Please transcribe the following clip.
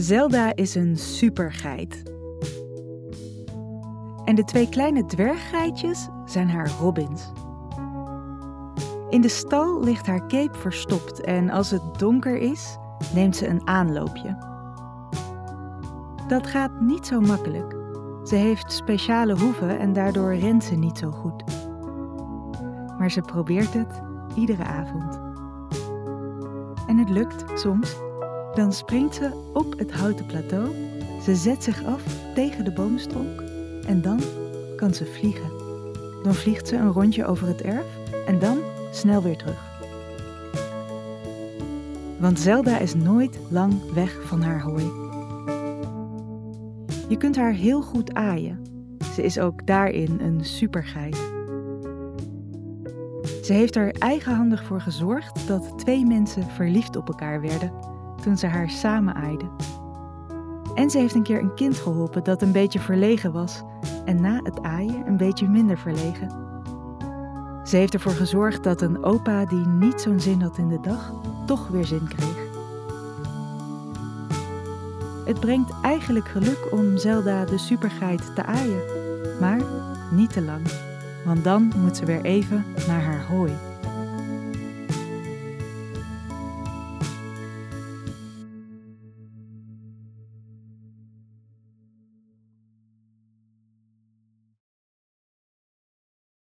Zelda is een supergeit. En de twee kleine dwerggeitjes zijn haar robins. In de stal ligt haar cape verstopt en als het donker is, neemt ze een aanloopje. Dat gaat niet zo makkelijk. Ze heeft speciale hoeven en daardoor rent ze niet zo goed. Maar ze probeert het iedere avond. En het lukt soms. Dan springt ze op het houten plateau, ze zet zich af tegen de boomstronk en dan kan ze vliegen. Dan vliegt ze een rondje over het erf en dan snel weer terug. Want Zelda is nooit lang weg van haar hooi. Je kunt haar heel goed aaien. Ze is ook daarin een supergeit. Ze heeft er eigenhandig voor gezorgd dat twee mensen verliefd op elkaar werden toen ze haar samen aaiden. En ze heeft een keer een kind geholpen dat een beetje verlegen was en na het aaien een beetje minder verlegen. Ze heeft ervoor gezorgd dat een opa die niet zo'n zin had in de dag, toch weer zin kreeg. Het brengt eigenlijk geluk om Zelda de supergeit te aaien, maar niet te lang, want dan moet ze weer even naar haar hooi.